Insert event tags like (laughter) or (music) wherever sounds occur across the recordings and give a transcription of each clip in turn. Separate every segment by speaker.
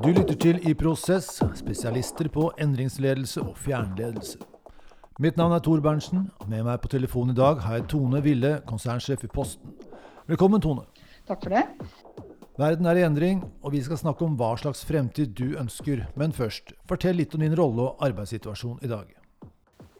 Speaker 1: Du lytter til I Prosess, spesialister på endringsledelse og fjernledelse. Mitt navn er Tor Berntsen, med meg på telefonen i dag har jeg Tone Ville, konsernsjef i Posten. Velkommen, Tone.
Speaker 2: Takk for det.
Speaker 1: Verden er i endring, og vi skal snakke om hva slags fremtid du ønsker. Men først, fortell litt om din rolle og arbeidssituasjon i dag.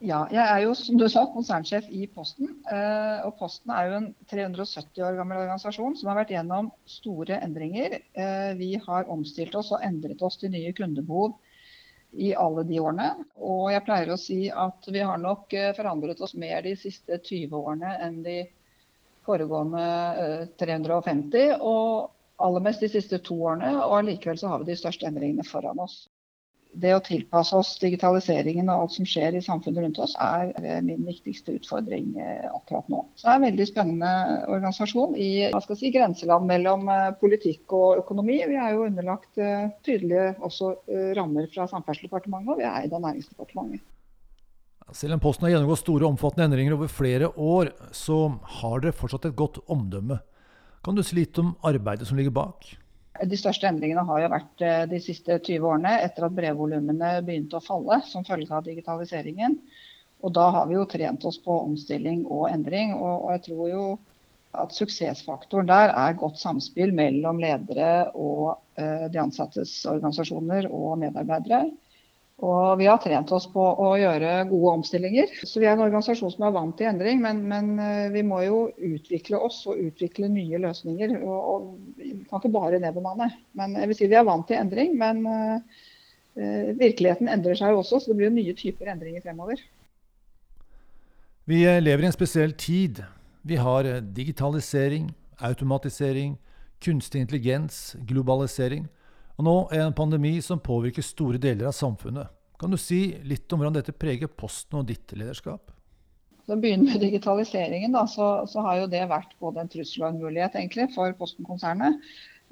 Speaker 2: Ja, jeg er jo som du sa, konsernsjef i Posten. Eh, og Posten er jo en 370 år gammel organisasjon som har vært gjennom store endringer. Eh, vi har omstilt oss og endret oss til nye kundebehov i alle de årene. Og jeg pleier å si at vi har nok eh, forandret oss mer de siste 20 årene enn de foregående 350. Og aller mest de siste to årene. Og allikevel så har vi de største endringene foran oss det å tilpasse oss digitaliseringen og alt som skjer i samfunnet rundt oss, er eh, min viktigste utfordring eh, akkurat nå. Så det er en veldig spennende organisasjon i si, grenseland mellom eh, politikk og økonomi. Vi er jo underlagt tydelige også rammer fra Samferdselsdepartementet, og vi er eid av Næringsdepartementet.
Speaker 1: Selv om Posten har gjennomgått store og omfattende endringer over flere år, så har dere fortsatt et godt omdømme. Kan du si litt om arbeidet som ligger bak?
Speaker 2: De største endringene har jo vært eh, de siste 20 årene etter at brevvolumene begynte å falle som følge av digitaliseringen. Og da har vi jo trent oss på omstilling og endring. Og, jeg tror jo at suksessfaktoren der er godt samspill mellom ledere og uh, de ansattes organisasjoner og medarbeidere. Og vi har trent oss på å gjøre gode omstillinger. Så vi er en organisasjon som er vant til endring, men, men eh, vi må jo utvikle oss og utvikle nye løsninger. Og, og vi kan ikke bare nedbemanne. Men jeg vil si vi er vant til endring, men uh, virkeligheten endrer seg jo også, så det blir jo nye typer endringer fremover.
Speaker 1: Vi lever i en spesiell tid. Vi har digitalisering, automatisering, kunstig intelligens, globalisering. Og nå er en pandemi som påvirker store deler av samfunnet. Kan du si litt om hvordan dette preger Posten og ditt lederskap?
Speaker 2: Så å begynne med digitaliseringen, da, så, så, har jo det vært både en trussel og en mulighet egentlig, for Posten-konsernet.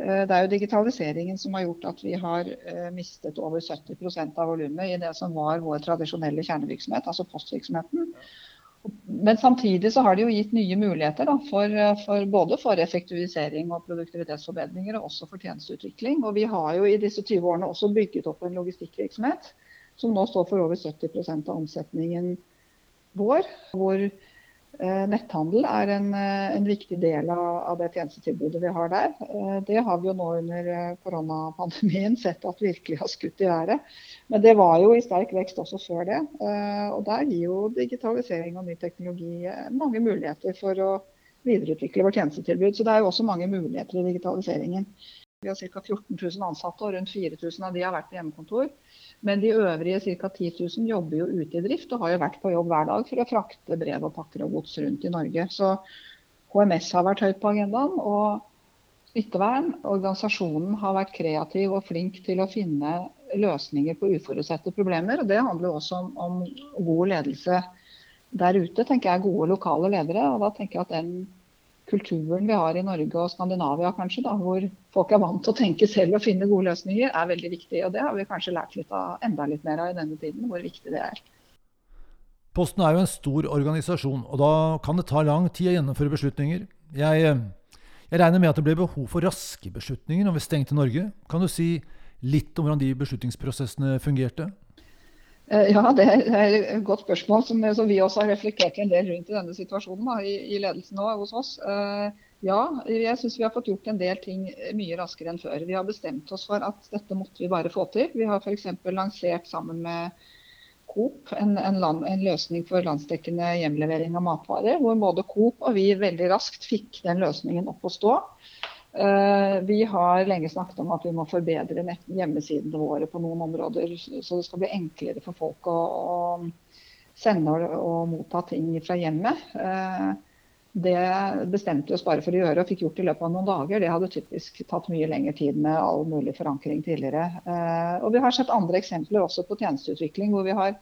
Speaker 2: Eh, det er jo digitaliseringen som har gjort at vi har eh, mistet over 70% av volumet i det som var vår tradisjonelle kjernevirksomhet, altså postvirksomheten. Men samtidig så har det jo gitt nye muligheter da, for, for både for effektivisering og produktivitetsforbedringer, og også for tjenesteutvikling. Og vi har jo i disse 20 årene også bygget opp en logistikkvirksomhet som nå står for over 70% av omsetningen vår. Hvor netthandel er en, eh, en, viktig del av, av, det tjenestetilbudet vi har der. Eh, det har vi jo nå under koronapandemien (laughs) sett at virkelig har skutt i været. Men det var jo i sterk vekst også før det. Og der gir jo digitalisering og ny teknologi mange muligheter for å videreutvikle vårt tjenestetilbud. Så det er jo også mange muligheter i digitaliseringen. Vi har ca. 14 000 ansatte, og rundt 4000 av de har vært på hjemmekontor. Men de øvrige ca. 10 000 jobber jo ute i drift og har jo vært på jobb hver dag for å frakte brev og pakker og gods rundt i Norge. Så HMS har vært høyt på agendaen. Og smittevern, organisasjonen har vært kreativ og flink til å finne løsninger på uforutsette problemer. og Det handler også om, om god ledelse der ute, tenker jeg. Gode lokale ledere. og da tenker jeg at den kulturen vi har i Norge og Skandinavia, kanskje, da, hvor folk er vant til å tenke selv og finne gode løsninger, er veldig viktig. Og det har vi kanskje lært litt av, enda litt mer av i denne tiden, hvor viktig det er.
Speaker 1: Posten er jo en stor organisasjon, og da kan det ta lang tid å gjennomføre beslutninger. Jeg, jeg regner med at det ble behov for raske beslutninger når vi stengte Norge. Kan du si litt om hvordan de beslutningsprosessene fungerte?
Speaker 2: Eh, ja, det er et godt spørsmål som, som, vi også har reflektert en del rundt i denne situasjonen da, i, ledelsen nå hos oss. Uh, ja, jeg syns vi har fått gjort en del ting mye raskere enn før. Vi har bestemt oss for at dette måtte vi bare få til. Vi har f.eks. lansert sammen med Coop en, en, land, en, løsning for landsdekkende hjemlevering av matvarer, hvor både Coop og vi veldig raskt fikk den løsningen opp å stå. Eh, vi har lenge snakket om at vi må forbedre hjemmesidene våre på noen områder. Så det skal bli enklere for folk å, sende og, og, motta ting fra hjemmet. Eh, det bestemte vi oss bare for å gjøre og fikk gjort i løpet av noen dager. Det hadde typisk tatt mye lengre tid med all mulig forankring tidligere. Eh, og vi har sett andre eksempler også på tjenesteutvikling hvor vi har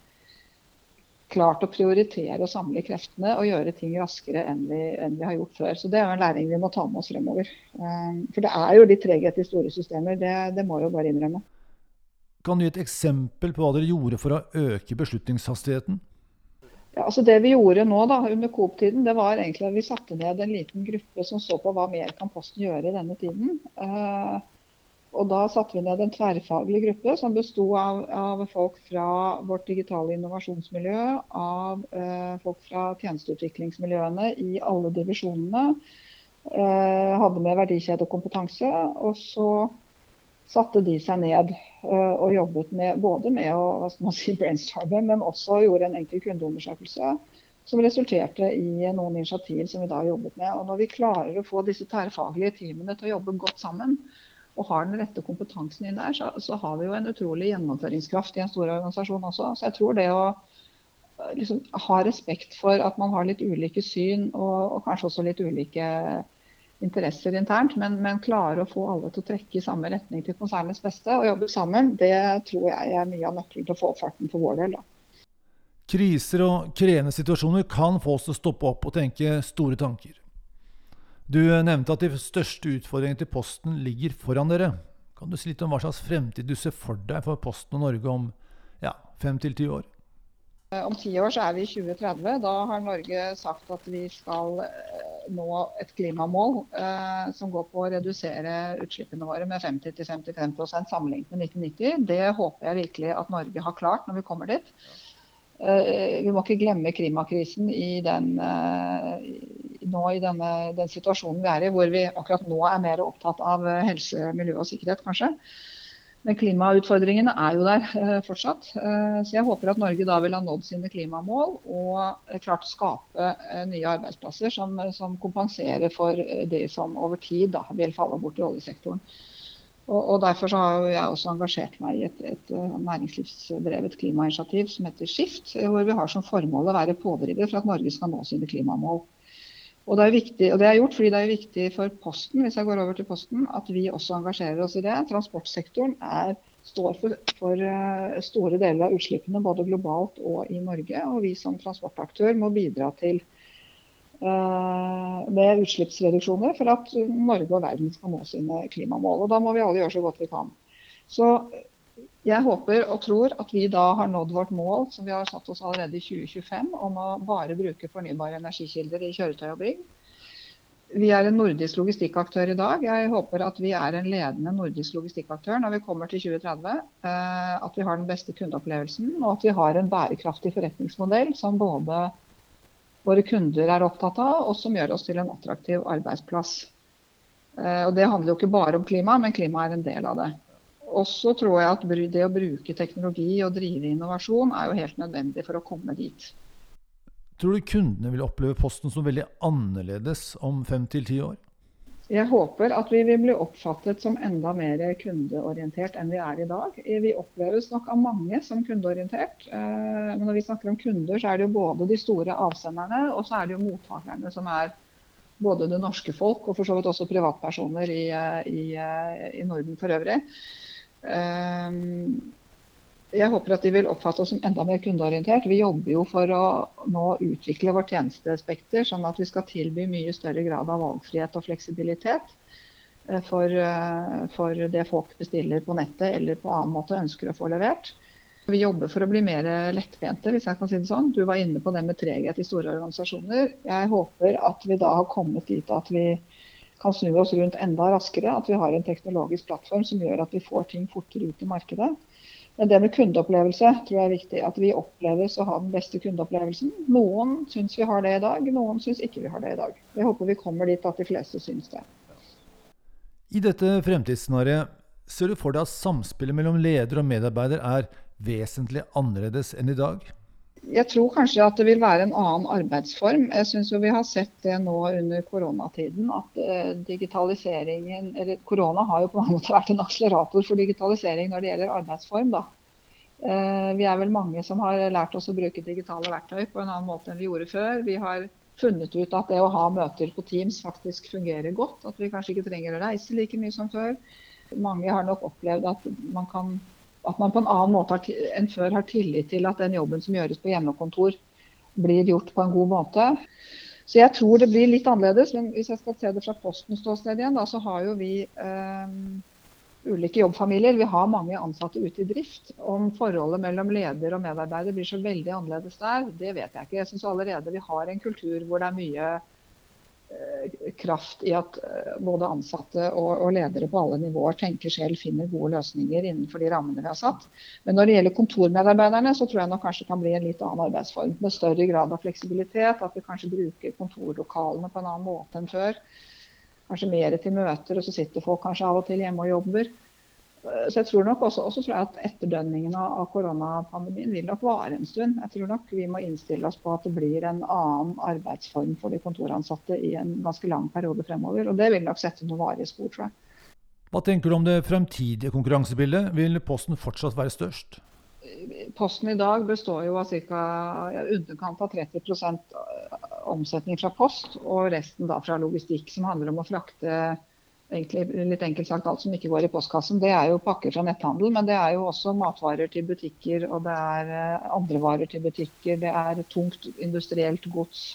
Speaker 2: klart å prioritere og samle kreftene og gjøre ting raskere enn vi, enn vi har gjort før. Så Det er jo en læring vi må ta med oss fremover. Um, for det er jo litt treghet i store systemer, det, det må jo bare innrømme.
Speaker 1: Kan du gi et eksempel på hva dere gjorde for å øke beslutningshastigheten?
Speaker 2: Ja, altså Det vi gjorde nå da, under Coop-tiden, det var egentlig at vi satte ned en liten gruppe som så på hva mer kan Posten gjøre i denne tiden. Og da satte vi ned en tverrfaglig gruppe som besto av, av, folk fra vårt digitale innovasjonsmiljø, av eh, folk fra tjenesteutviklingsmiljøene i alle divisjonene. Eh, hadde med verdikjedekompetanse. Og så satte de seg ned eh, og jobbet med, både med å si, brainstorme, men også gjorde en enkel kundeundersøkelse. Som resulterte i noen initiativ som vi da jobbet med. Og når vi klarer å få disse tverrfaglige teamene til å jobbe godt sammen, og har den rette kompetansen inn der, så, så, har vi jo en utrolig gjennomføringskraft i en stor organisasjon også. Så jeg tror det å liksom, ha respekt for at man har litt ulike syn og, og kanskje også litt ulike interesser internt, men, men klare å få alle til å trekke i samme retning til konsernets beste og jobbe sammen, det tror jeg er mye av nøkkelen til å få opp farten for vår del. da.
Speaker 1: Kriser og krevende situasjoner kan få oss til å stoppe opp og tenke store tanker. Du nevnte at de største utfordringene til Posten ligger foran dere. Kan du si litt om hva slags fremtid du ser for deg for Posten og Norge om ja, fem til ti år?
Speaker 2: Om ti år så er vi i 2030. Da har Norge sagt at vi skal eh, nå et klimamål eh, som går på å redusere utslippene våre med 50-55% sammenlignet med 1990. Det håper jeg virkelig at Norge har klart når vi kommer dit. Eh, vi må ikke glemme klimakrisen i den, eh, nå i denne, den situasjonen vi er i, hvor vi akkurat nå er mer opptatt av helse, miljø og sikkerhet, kanskje. Men klimautfordringene er jo der eh, fortsatt. Så jeg håper at Norge da vil ha nådd sine klimamål og klart skape skape nye arbeidsplasser som, som kompenserer for det som over tid da, vil falle bort i oljesektoren. Og, og Derfor har jeg også engasjert meg i et, et, eh, næringslivsdrevet klimainitiativ som heter Skift, hvor vi har som formål å være pådriver for at Norge skal nå sine klimamål. Og det er viktig, og det er gjort fordi det er viktig for Posten hvis jeg går over til Posten, at vi også engasjerer oss i det. Transportsektoren er, står for, for uh, store deler av utslippene både globalt og i Norge. Og vi som transportaktør må bidra til uh, med utslippsreduksjoner for at Norge og verden skal nå sine klimamål. Og Da må vi alle gjøre så godt vi kan. Så jeg håper og tror at vi da har nådd vårt mål som vi har satt oss allerede i 2025 om å bare bruke fornybare energikilder i kjøretøy og bygg. Vi er en nordisk logistikkaktør i dag. Jeg håper at vi er en ledende nordisk logistikkaktør når vi kommer til 2030. Eh, at vi har den beste kundeopplevelsen og at vi har en bærekraftig forretningsmodell som både våre kunder er opptatt av, og som gjør oss til en attraktiv arbeidsplass. Eh, og Det handler jo ikke bare om klima, men klima er en del av det. Også tror jeg at det å bruke teknologi og drive innovasjon er jo helt nødvendig for å komme dit.
Speaker 1: Tror du kundene vil oppleve Posten som veldig annerledes om fem til ti år?
Speaker 2: Jeg håper at vi vil bli oppfattet som enda mer kundeorientert enn vi er i dag. Vi oppleves nok av mange som kundeorientert. Eh, men når vi snakker om kunder, så er det jo både de store avsenderne og så er det jo mottakerne som er både det norske folk og for så vidt også privatpersoner i, eh, i, eh, i Norden for øvrig jeg håper at de vil oppfatte oss som enda mer kundeorientert. Vi jobber jo for å nå utvikle vårt tjenestespekter, sånn at vi skal tilby mye større grad av valgfrihet og fleksibilitet eh, for, eh, for det folk bestiller på nettet eller på annen måte ønsker å få levert. Vi jobber for å bli mer lettbente, hvis jeg kan si det sånn. Du var inne på det med treghet i store organisasjoner. Jeg håper at vi da har kommet dit at vi kan snu oss rundt enda raskere. At vi har en teknologisk plattform som gjør at vi får ting fortere ut i markedet. Men det med kundeopplevelse tror jeg er viktig. At vi oppleves å ha den beste kundeopplevelsen. Noen syns vi har det i dag, noen syns ikke vi har det i dag. Jeg håper vi kommer dit at de fleste syns det.
Speaker 1: I dette fremtidsscenarioet ser du for deg at samspillet mellom leder og medarbeider er vesentlig annerledes enn i dag?
Speaker 2: Jeg tror kanskje at det vil være en annen arbeidsform. Jeg synes jo Vi har sett det nå under koronatiden. at eh, digitaliseringen, eller Korona har jo på en måte vært en akselerator for digitalisering når det gjelder arbeidsform. da. Eh, vi er vel mange som har lært oss å bruke digitale verktøy på en annen måte enn vi gjorde før. Vi har funnet ut at det å ha møter på Teams faktisk fungerer godt. At vi kanskje ikke trenger å reise like mye som før. Mange har nok opplevd at man kan at man på en annen måte enn før har tillit til at den jobben som gjøres på hjemmekontor, blir gjort på en god måte. Så jeg tror det blir litt annerledes. Men hvis jeg skal se det fra Postens ståsted igjen, da, så har jo vi eh, ulike jobbfamilier. Vi har mange ansatte ute i drift. Om forholdet mellom leder og medarbeider blir så veldig annerledes der, det vet jeg ikke. Jeg syns allerede vi har en kultur hvor det er mye kraft i at både ansatte og, og, ledere på alle nivåer tenker selv, finner gode løsninger innenfor de rammene vi har satt. Men når det gjelder kontormedarbeiderne, så tror jeg nok kanskje det kan bli en litt annen arbeidsform. Med større grad av fleksibilitet. At vi kanskje bruker kontorlokalene på en annen måte enn før. Kanskje mer til møter, og så sitter folk kanskje av og til hjemme og jobber. Så jeg tror nok også, også tror jeg at etterdønningene av koronapandemien vil nok vare en stund. Jeg tror nok vi må innstille oss på at det blir en annen arbeidsform for de kontoransatte i en ganske lang periode fremover. Og det vil nok sette noen varige spor, tror jeg.
Speaker 1: Hva tenker du om det fremtidige konkurransebildet? Vil Posten fortsatt være størst?
Speaker 2: Posten i dag består jo av ca. Ja, underkant av 30% omsetning fra post, og resten da fra logistikk, som handler om å frakte egentlig litt enkelt sagt alt som ikke går i postkassen, det er jo pakker fra netthandel. Men det er jo også matvarer til butikker, og det er eh, andre varer til butikker. Det er tungt industrielt gods.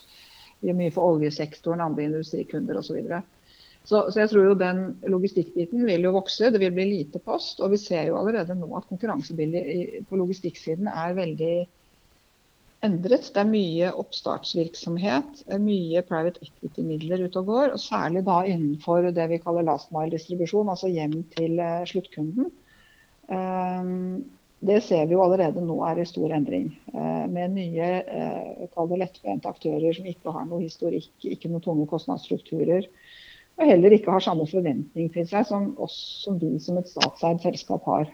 Speaker 2: Det er mye for oljesektoren, andre industrikunder osv. Så, Så jeg tror jo den logistikkbiten vil jo vokse. Det vil bli lite post. Og vi ser jo allerede nå at konkurransebildet på logistikksiden er veldig endret. Det er mye oppstartsvirksomhet, mye private equity-midler ute og går. Og særlig da innenfor det vi kaller last mile-distribusjon, altså hjem til uh, sluttkunden. Um, det ser vi jo allerede nå er i stor endring. Med nye lettbente aktører som ikke har noe historikk, ikke noen tunge kostnadsstrukturer. Og heller ikke har samme forventning til seg som oss som vi som et statseid selskap har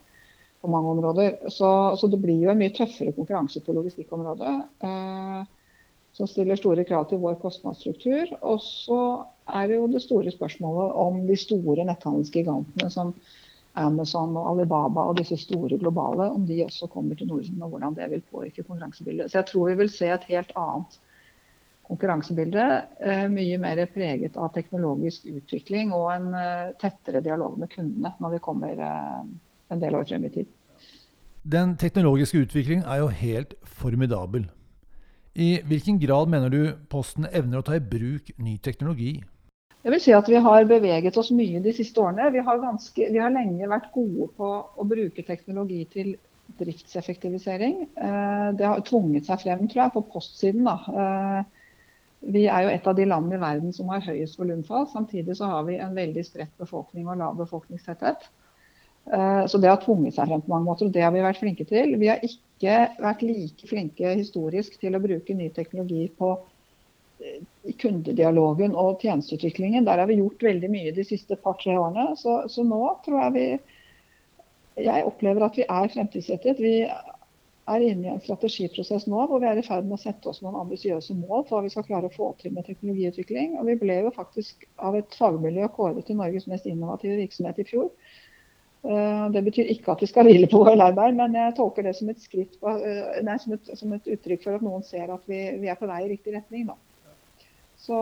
Speaker 2: mange områder. Så, så, det blir jo en mye tøffere konkurranse på logistikkområdet. Eh, som stiller store krav til vår kostnadsstruktur. Og så er det jo det store spørsmålet om de store netthandelsgigantene som Amazon og Alibaba og disse store globale, om de også kommer til Norden, og hvordan det vil påvirke konkurransebildet. Så jeg tror vi vil se et helt annet konkurransebilde. Eh, mye mer preget av teknologisk utvikling og en eh, tettere dialog med kundene når vi kommer eh, en del år frem i tid.
Speaker 1: Den teknologiske utviklingen er jo helt formidabel. I hvilken grad mener du Posten evner å ta i bruk ny teknologi?
Speaker 2: Jeg vil si at Vi har beveget oss mye de siste årene. Vi har, ganske, vi har lenge vært gode på å bruke teknologi til driftseffektivisering. Eh, det har tvunget seg frem tror jeg, på postsiden. Da. Eh, vi er jo et av de landene i verden som har høyest volumfall. Samtidig så har vi en veldig spredt befolkning og lav befolkningstetthet. Eh, så det har tvunget seg frem på mange måter, og det har vi vært flinke til. Vi har ikke vært like flinke historisk til å bruke ny teknologi på eh, kundedialogen og tjenesteutviklingen. Der har vi gjort veldig mye de siste par-tre årene. Så, så, nå tror jeg vi Jeg opplever at vi er fremtidsrettet. Vi er inne i en strategiprosess nå hvor vi er i ferd med å sette oss noen ambisiøse mål for hva vi skal klare å få til med teknologiutvikling. Og vi ble jo faktisk av et fagmiljø kåret til Norges mest innovative virksomhet i fjor. Eh, det betyr ikke at vi skal hvile på vår laurbær, men jeg tolker det som et, skritt, eh, nei, som, et, som et, uttrykk for at noen ser at vi, vi, er på vei i riktig retning. Da. Så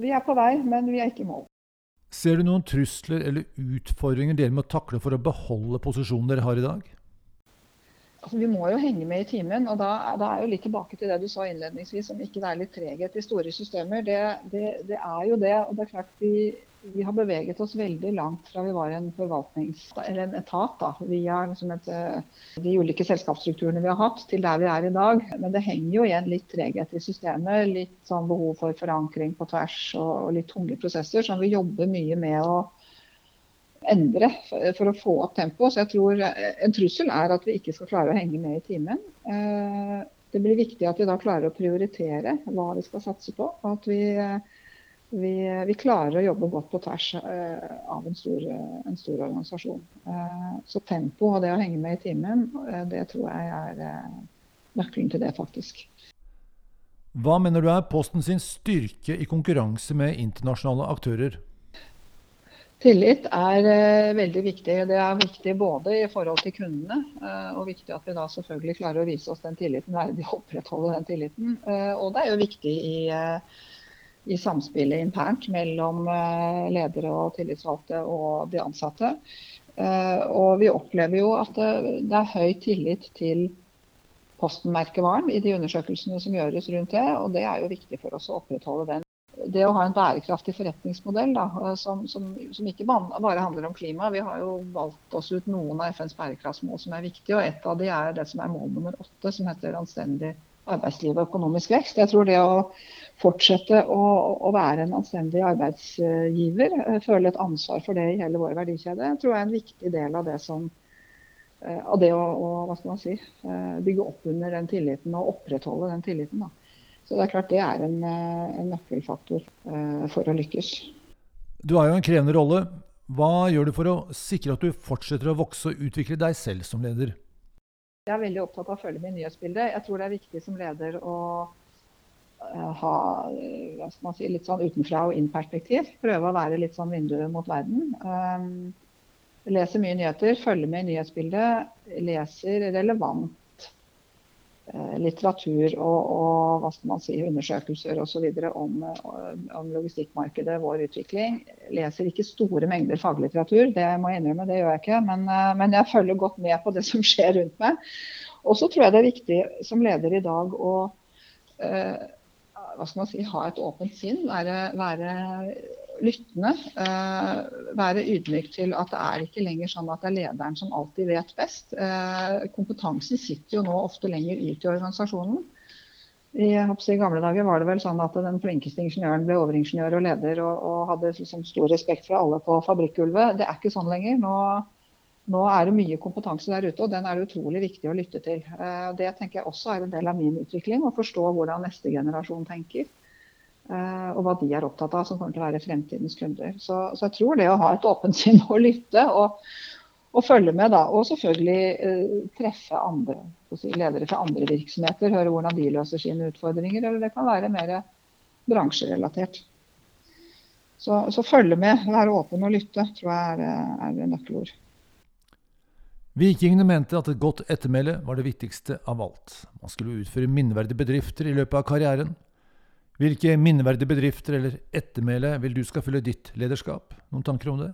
Speaker 2: vi er på vei, men vi er ikke i mål.
Speaker 1: Ser du noen trusler eller utfordringer dere må takle for å beholde posisjonen dere har i dag?
Speaker 2: Altså, vi må jo henge med i timen. og da, da er jo litt tilbake til det du sa innledningsvis, om ikke det er litt treghet i store systemer. Det, det, det er jo det. og det er klart vi vi har beveget oss veldig langt fra vi var en forvaltnings, eller en etat da, via liksom et, eh, de ulike selskapsstrukturene vi har hatt, til der vi er i dag. Men det henger jo igjen litt treghet i systemet. Litt sånn behov for forankring på tvers og, og litt tunge prosesser som vi jobber mye med å endre for å få opp tempoet. Så jeg tror eh, en trussel er at vi ikke skal klare å henge med i timen. Eh, det blir viktig at vi da klarer å prioritere hva vi skal satse på. og At vi vi, vi, klarer å jobbe godt på tvers uh, av en stor, en stor organisasjon. Uh, så tempo og det å henge med i timen, uh, det tror jeg er nøkkelen til det, faktisk.
Speaker 1: Hva mener du er Posten sin styrke i konkurranse med internasjonale aktører?
Speaker 2: Tillit er veldig viktig. Det er viktig både i forhold til kundene, og viktig at vi da selvfølgelig klarer å vise oss den tilliten verdig å opprettholde den tilliten. og det er jo viktig i i samspillet internt mellom eh, ledere og tillitsvalgte og de ansatte. Eh, og vi opplever jo at det er høy tillit til Posten-merkevaren i de undersøkelsene som gjøres rundt det, og det er jo viktig for oss å opprettholde den. Det å ha en bærekraftig forretningsmodell da, eh, som, som, som, ikke bare handler om klima. Vi har jo valgt oss ut noen av FNs bærekraftsmål som er viktige, og et av de er det som er mål nummer åtte, som heter anstendig arbeidsliv og økonomisk vekst. Jeg tror det å fortsette å, å være en anstendig arbeidsgiver, eh, føle et ansvar for det i hele vår verdikjede, tror jeg er en viktig del av det som eh, av det å, å hva skal man si, eh, bygge opp under den tilliten og opprettholde den tilliten. Da. Så det er klart det er en, en nøkkelfaktor for å lykkes.
Speaker 1: Du har jo en krevende rolle. Hva gjør du for å sikre at du fortsetter å vokse og utvikle deg selv som leder?
Speaker 2: Jeg er veldig opptatt av å følge med i nyhetsbildet. Jeg tror det er viktig som leder å Eh, ha man si, litt sånn utenfra og inn-perspektiv. Prøve å være litt sånn vinduet mot verden. Um, leser mye nyheter, følger med i nyhetsbildet. Leser relevant litteratur og, og, hva skal man si, undersøkelser osv. Om, om logistikkmarkedet, vår utvikling. Leser ikke store mengder faglitteratur, det må jeg innrømme, det gjør jeg ikke. Men, uh, men jeg følger godt med på det (laughs) som skjer rundt meg. Og så tror jeg det er viktig som leder i dag å uh, hva skal man si, ha et åpent sinn, være, være lyttende. Uh, være ydmyk til at det er ikke lenger sånn at det er lederen som alltid vet best. Uh, kompetansen sitter jo nå ofte lenger ut i organisasjonen. I, I, gamle dager var det vel sånn at den flinkeste ingeniøren ble overingeniør og leder og, og hadde liksom stor respekt for alle på fabrikkgulvet. Det er ikke sånn lenger. Nå nå er det mye kompetanse der ute, og den er det utrolig viktig å lytte til. Eh, det tenker jeg også er en del av min utvikling, å forstå hvordan neste generasjon tenker. Eh, og hva de er opptatt av, som kommer til å være fremtidens kunder. Så, så jeg tror det å ha et åpent sinn og lytte og, og følge med, da, og selvfølgelig eh, treffe andre, si, ledere fra andre virksomheter, høre hvordan de løser sine utfordringer, eller det kan være mer bransjerelatert. Så, så følge med, være åpen og lytte, tror jeg er, er nøkkelord.
Speaker 1: Vikingene mente at et godt ettermæle var det viktigste av alt. Man skulle utføre minneverdige bedrifter i løpet av karrieren. Hvilke minneverdige bedrifter eller ettermæle vil du skal fylle ditt lederskap? Noen tanker om det?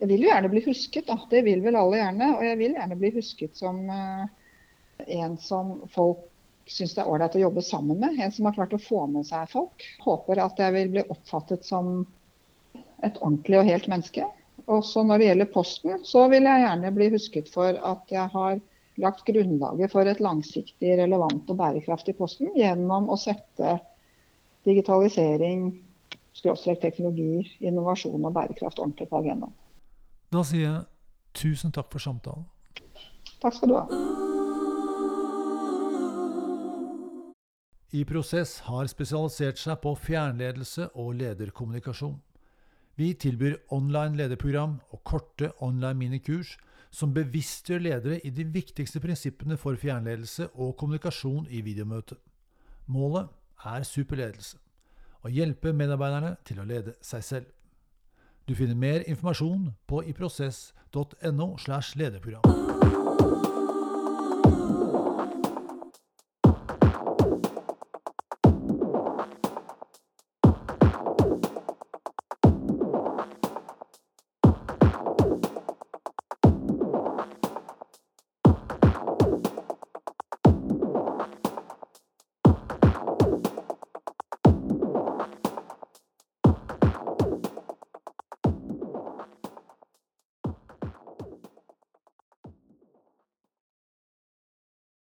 Speaker 2: Jeg vil jo gjerne bli husket, da. Det vil vel alle gjerne. Og jeg vil gjerne bli husket som uh, en som folk syns det er ålreit å jobbe sammen med. En som har klart å få med seg folk. Håper at jeg vil bli oppfattet som et ordentlig og helt menneske. Også når det gjelder Posten, så vil jeg gjerne bli husket for at jeg har lagt grunnlaget for et langsiktig, relevant og bærekraftig Posten gjennom å sette digitalisering, teknologi, innovasjon og bærekraft ordentlig på agendaen.
Speaker 1: Da sier jeg tusen takk for samtalen.
Speaker 2: Takk skal du ha.
Speaker 1: I Prosess har spesialisert seg på fjernledelse og lederkommunikasjon. Vi tilbyr online lederprogram og korte online minikurs som bevisstgjør ledere i de viktigste prinsippene for fjernledelse og kommunikasjon i videomøte. Målet er superledelse å hjelpe medarbeiderne til å lede seg selv. Du finner mer informasjon på iprosess.no slash lederprogram.